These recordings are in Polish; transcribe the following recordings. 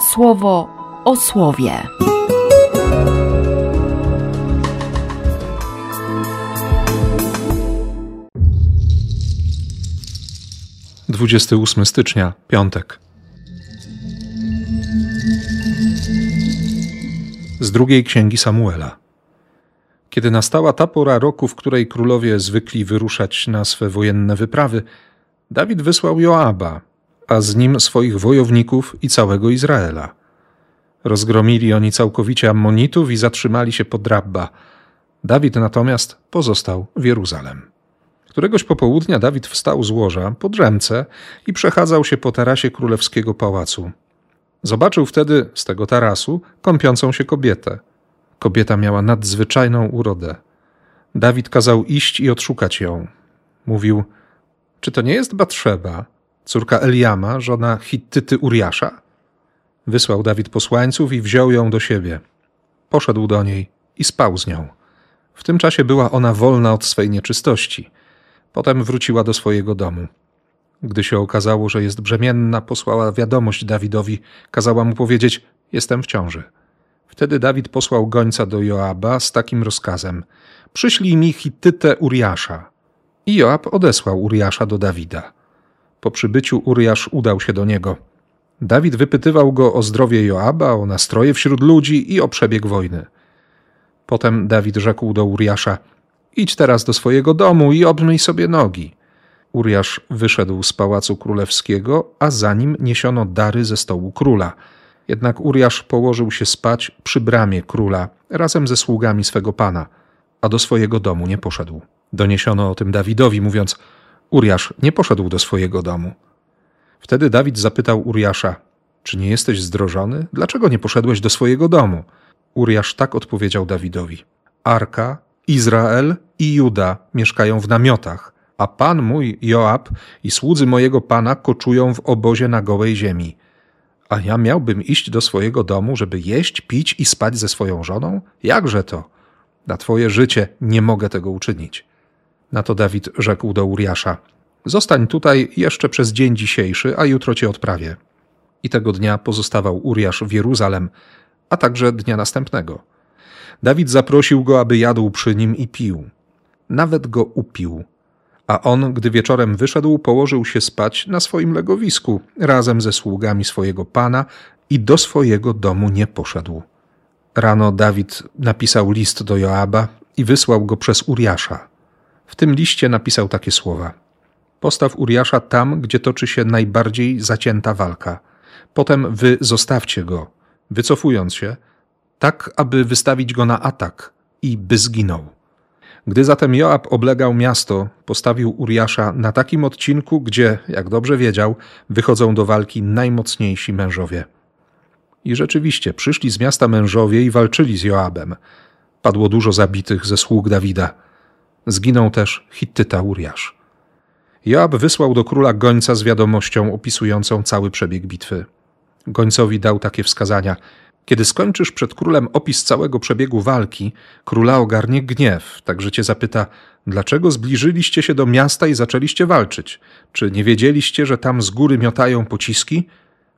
słowo o słowie. Dwudziesty ósmy stycznia, piątek. Z drugiej księgi Samuela. Kiedy nastała ta pora roku, w której królowie zwykli wyruszać na swe wojenne wyprawy, Dawid wysłał Joaba, a z nim swoich wojowników i całego Izraela. Rozgromili oni całkowicie Ammonitów i zatrzymali się pod Rabba. Dawid natomiast pozostał w Jeruzalem. Któregoś popołudnia Dawid wstał z łoża po drzemce i przechadzał się po tarasie królewskiego pałacu. Zobaczył wtedy z tego tarasu kąpiącą się kobietę. Kobieta miała nadzwyczajną urodę. Dawid kazał iść i odszukać ją. Mówił: Czy to nie jest Batrzeba, córka Eliama, żona Hittyty Uriasza? Wysłał Dawid posłańców i wziął ją do siebie. Poszedł do niej i spał z nią. W tym czasie była ona wolna od swej nieczystości. Potem wróciła do swojego domu. Gdy się okazało, że jest brzemienna, posłała wiadomość Dawidowi, kazała mu powiedzieć: Jestem w ciąży. Wtedy Dawid posłał gońca do Joaba z takim rozkazem: Przyślij mi Hittytę Uriasza. I Joab odesłał Uriasza do Dawida. Po przybyciu Uriasz udał się do niego. Dawid wypytywał go o zdrowie Joaba, o nastroje wśród ludzi i o przebieg wojny. Potem Dawid rzekł do Uriasza: Idź teraz do swojego domu i obmyj sobie nogi. Uriasz wyszedł z pałacu królewskiego, a za nim niesiono dary ze stołu króla. Jednak Uriasz położył się spać przy bramie króla razem ze sługami swego pana, a do swojego domu nie poszedł. Doniesiono o tym Dawidowi, mówiąc: Uriasz nie poszedł do swojego domu. Wtedy Dawid zapytał Uriasza: Czy nie jesteś zdrożony? Dlaczego nie poszedłeś do swojego domu? Uriasz tak odpowiedział Dawidowi: Arka, Izrael i Juda mieszkają w namiotach, a pan mój Joab i słudzy mojego pana koczują w obozie na gołej ziemi. A ja miałbym iść do swojego domu, żeby jeść, pić i spać ze swoją żoną? Jakże to? Na twoje życie nie mogę tego uczynić. Na to Dawid rzekł do Uriasza: Zostań tutaj jeszcze przez dzień dzisiejszy, a jutro cię odprawię. I tego dnia pozostawał Uriasz w Jeruzalem, a także dnia następnego. Dawid zaprosił go, aby jadł przy nim i pił. Nawet go upił. A on, gdy wieczorem wyszedł, położył się spać na swoim legowisku razem ze sługami swojego pana i do swojego domu nie poszedł. Rano Dawid napisał list do Joaba i wysłał go przez Uriasza. W tym liście napisał takie słowa: Postaw Uriasza tam, gdzie toczy się najbardziej zacięta walka. Potem wy zostawcie go, wycofując się, tak aby wystawić go na atak i by zginął. Gdy zatem Joab oblegał miasto, postawił Uriasza na takim odcinku, gdzie, jak dobrze wiedział, wychodzą do walki najmocniejsi mężowie. I rzeczywiście przyszli z miasta mężowie i walczyli z Joabem. Padło dużo zabitych ze sług Dawida. Zginął też Hittyta Uriasz. Joab wysłał do króla gońca z wiadomością opisującą cały przebieg bitwy. Gońcowi dał takie wskazania – kiedy skończysz przed królem opis całego przebiegu walki, króla ogarnie gniew, także cię zapyta, dlaczego zbliżyliście się do miasta i zaczęliście walczyć? Czy nie wiedzieliście, że tam z góry miotają pociski?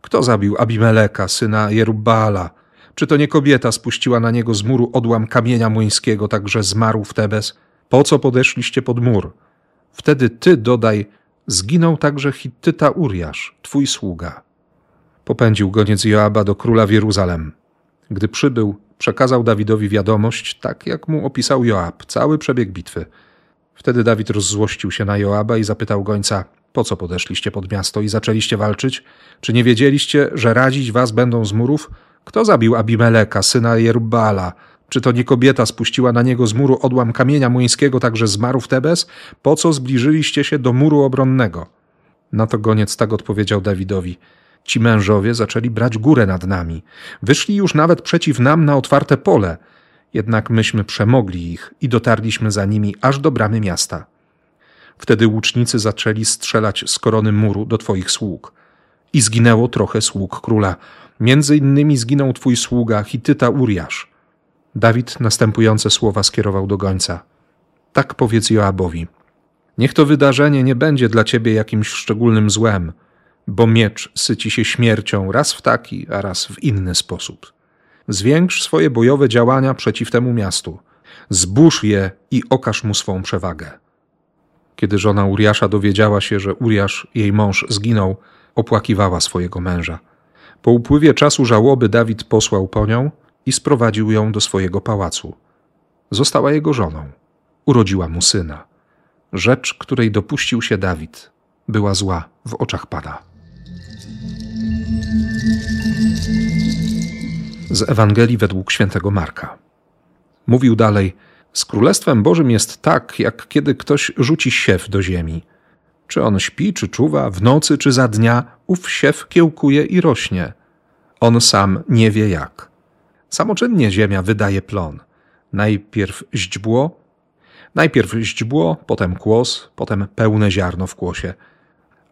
Kto zabił Abimeleka, syna Jerubbaala? Czy to nie kobieta spuściła na niego z muru odłam kamienia młyńskiego, także zmarł w Tebes? Po co podeszliście pod mur? Wtedy ty dodaj, zginął także Hittyta Uriasz, twój sługa. Popędził goniec Joaba do króla w Jeruzalem. Gdy przybył, przekazał Dawidowi wiadomość, tak jak mu opisał Joab, cały przebieg bitwy. Wtedy Dawid rozzłościł się na Joaba i zapytał gońca, po co podeszliście pod miasto i zaczęliście walczyć? Czy nie wiedzieliście, że radzić was będą z murów? Kto zabił Abimeleka, syna Jerubbala? Czy to nie kobieta spuściła na niego z muru odłam kamienia młyńskiego, także zmarł w Tebes? Po co zbliżyliście się do muru obronnego? Na to goniec tak odpowiedział Dawidowi – Ci mężowie zaczęli brać górę nad nami. Wyszli już nawet przeciw nam na otwarte pole. Jednak myśmy przemogli ich i dotarliśmy za nimi aż do bramy miasta. Wtedy łucznicy zaczęli strzelać z korony muru do twoich sług. I zginęło trochę sług króla. Między innymi zginął twój sługa Hityta Uriasz. Dawid następujące słowa skierował do gońca. Tak powiedz Joabowi. Niech to wydarzenie nie będzie dla ciebie jakimś szczególnym złem – bo miecz syci się śmiercią raz w taki, a raz w inny sposób. Zwiększ swoje bojowe działania przeciw temu miastu. Zbóż je i okaż mu swą przewagę. Kiedy żona Uriasza dowiedziała się, że Uriasz, jej mąż, zginął, opłakiwała swojego męża. Po upływie czasu żałoby Dawid posłał po nią i sprowadził ją do swojego pałacu. Została jego żoną. Urodziła mu syna. Rzecz, której dopuścił się Dawid, była zła w oczach Pana. Z Ewangelii według świętego Marka. Mówił dalej: Z Królestwem Bożym jest tak, jak kiedy ktoś rzuci siew do ziemi. Czy on śpi, czy czuwa, w nocy, czy za dnia, ów siew kiełkuje i rośnie. On sam nie wie jak. Samoczynnie ziemia wydaje plon. Najpierw źdźbło, najpierw źdźbło, potem kłos, potem pełne ziarno w kłosie.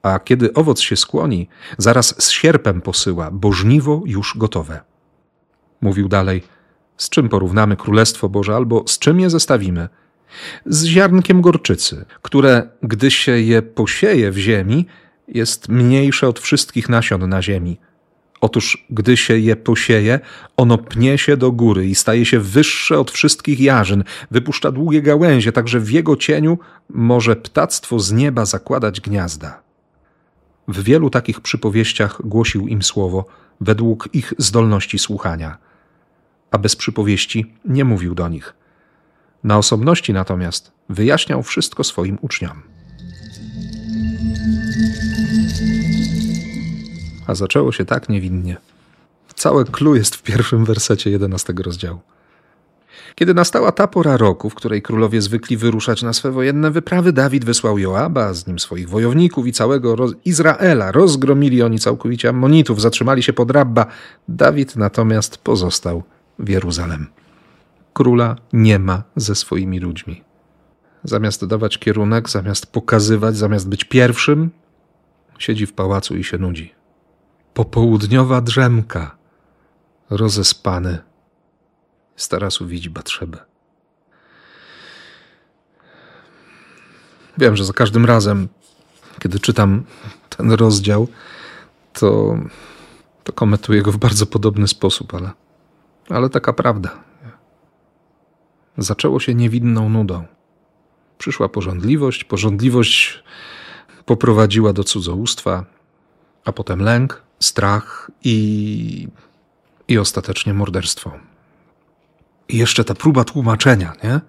A kiedy owoc się skłoni, zaraz z sierpem posyła, bo żniwo już gotowe. Mówił dalej, z czym porównamy Królestwo Boże albo z czym je zestawimy? Z ziarnkiem gorczycy, które, gdy się je posieje w ziemi, jest mniejsze od wszystkich nasion na ziemi – Otóż, gdy się je posieje, ono pnie się do góry i staje się wyższe od wszystkich jarzyn, wypuszcza długie gałęzie, tak że w jego cieniu może ptactwo z nieba zakładać gniazda. W wielu takich przypowieściach głosił im słowo według ich zdolności słuchania, a bez przypowieści nie mówił do nich. Na osobności natomiast wyjaśniał wszystko swoim uczniom. A zaczęło się tak niewinnie. Całe clue jest w pierwszym wersecie jedenastego rozdziału. Kiedy nastała ta pora roku, w której królowie zwykli wyruszać na swe wojenne wyprawy, Dawid wysłał Joaba, z nim swoich wojowników i całego Izraela. Rozgromili oni całkowicie Ammonitów, zatrzymali się pod Rabba. Dawid natomiast pozostał w Jeruzalem. Króla nie ma ze swoimi ludźmi. Zamiast dawać kierunek, zamiast pokazywać, zamiast być pierwszym, siedzi w pałacu i się nudzi popołudniowa drzemka. Rozespany. Starasu widzi Batrzebę. Wiem, że za każdym razem, kiedy czytam ten rozdział, to, to komentuję go w bardzo podobny sposób, ale, ale taka prawda. Zaczęło się niewinną nudą. Przyszła porządliwość, porządliwość poprowadziła do cudzołóstwa, a potem lęk, strach i, i ostatecznie morderstwo. I jeszcze ta próba tłumaczenia, nie?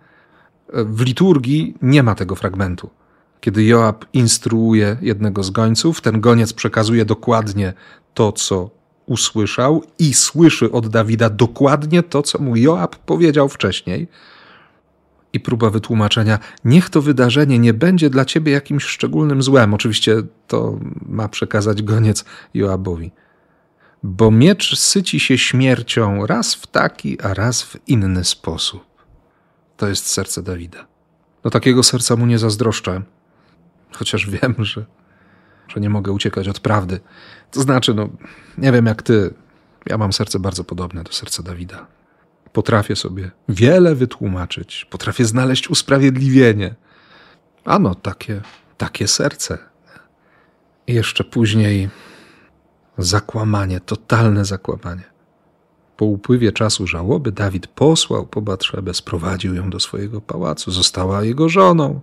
W liturgii nie ma tego fragmentu. Kiedy Joab instruuje jednego z gońców, ten goniec przekazuje dokładnie to, co usłyszał i słyszy od Dawida dokładnie to, co mu Joab powiedział wcześniej. I próba wytłumaczenia, niech to wydarzenie nie będzie dla ciebie jakimś szczególnym złem. Oczywiście to ma przekazać goniec Joabowi bo miecz syci się śmiercią raz w taki, a raz w inny sposób. To jest serce Dawida. Do takiego serca mu nie zazdroszczę, chociaż wiem, że, że nie mogę uciekać od prawdy. To znaczy, no, nie wiem jak ty, ja mam serce bardzo podobne do serca Dawida. Potrafię sobie wiele wytłumaczyć, potrafię znaleźć usprawiedliwienie. Ano, takie, takie serce. I jeszcze później Zakłamanie, totalne zakłamanie. Po upływie czasu żałoby Dawid posłał po Batrzebę, sprowadził ją do swojego pałacu, została jego żoną.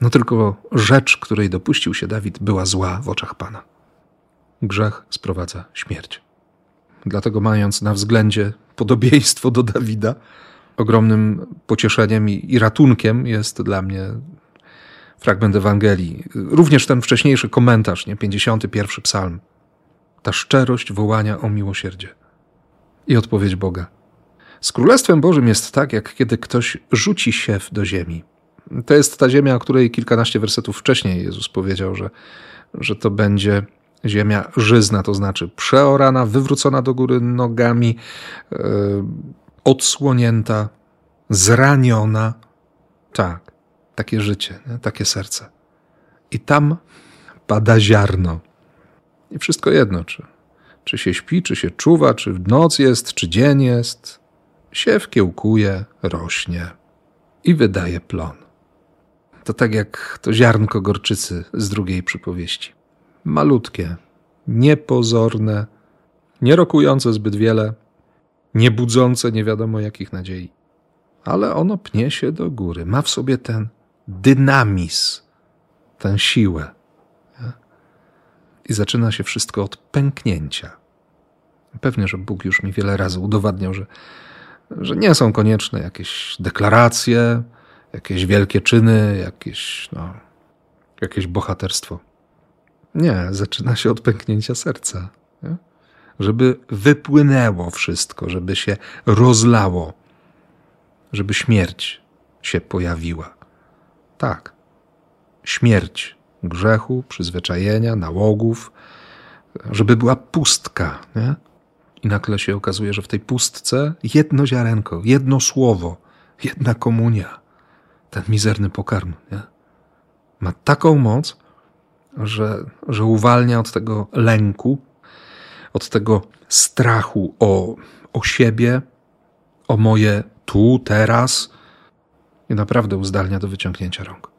No tylko rzecz, której dopuścił się Dawid, była zła w oczach Pana. Grzech sprowadza śmierć. Dlatego, mając na względzie podobieństwo do Dawida, ogromnym pocieszeniem i, i ratunkiem jest dla mnie fragment Ewangelii. Również ten wcześniejszy komentarz, nie? 51 psalm ta szczerość wołania o miłosierdzie. I odpowiedź Boga. Z Królestwem Bożym jest tak, jak kiedy ktoś rzuci siew do ziemi. To jest ta ziemia, o której kilkanaście wersetów wcześniej Jezus powiedział, że, że to będzie ziemia żyzna, to znaczy przeorana, wywrócona do góry nogami, yy, odsłonięta, zraniona. Tak, takie życie, nie? takie serce. I tam pada ziarno. I wszystko jedno, czy, czy się śpi, czy się czuwa, czy w noc jest, czy dzień jest. Siew kiełkuje, rośnie i wydaje plon. To tak jak to ziarnko gorczycy z drugiej przypowieści. Malutkie, niepozorne, nie rokujące zbyt wiele, nie budzące nie wiadomo jakich nadziei. Ale ono pnie się do góry, ma w sobie ten dynamizm, tę siłę. I zaczyna się wszystko od pęknięcia. Pewnie, że Bóg już mi wiele razy udowadniał, że, że nie są konieczne jakieś deklaracje, jakieś wielkie czyny, jakieś, no, jakieś bohaterstwo. Nie, zaczyna się od pęknięcia serca. Nie? Żeby wypłynęło wszystko, żeby się rozlało, żeby śmierć się pojawiła. Tak, śmierć grzechu, przyzwyczajenia, nałogów, żeby była pustka. Nie? I nagle się okazuje, że w tej pustce jedno ziarenko, jedno słowo, jedna komunia, ten mizerny pokarm, nie? ma taką moc, że, że uwalnia od tego lęku, od tego strachu o, o siebie, o moje tu, teraz i naprawdę uzdalnia do wyciągnięcia rąk,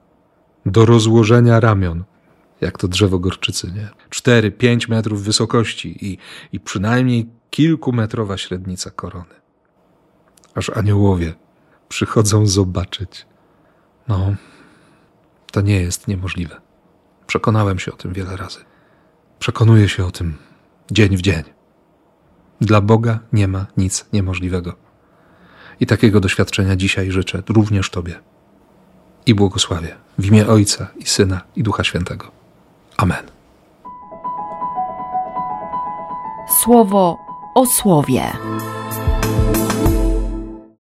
do rozłożenia ramion, jak to drzewo gorczycy, nie? 4-5 metrów wysokości i, i przynajmniej kilkumetrowa średnica korony. Aż aniołowie przychodzą zobaczyć. No, to nie jest niemożliwe. Przekonałem się o tym wiele razy. Przekonuję się o tym dzień w dzień. Dla Boga nie ma nic niemożliwego. I takiego doświadczenia dzisiaj życzę również Tobie. I błogosławię w imię Ojca i Syna i Ducha Świętego. Amen. Słowo o słowie.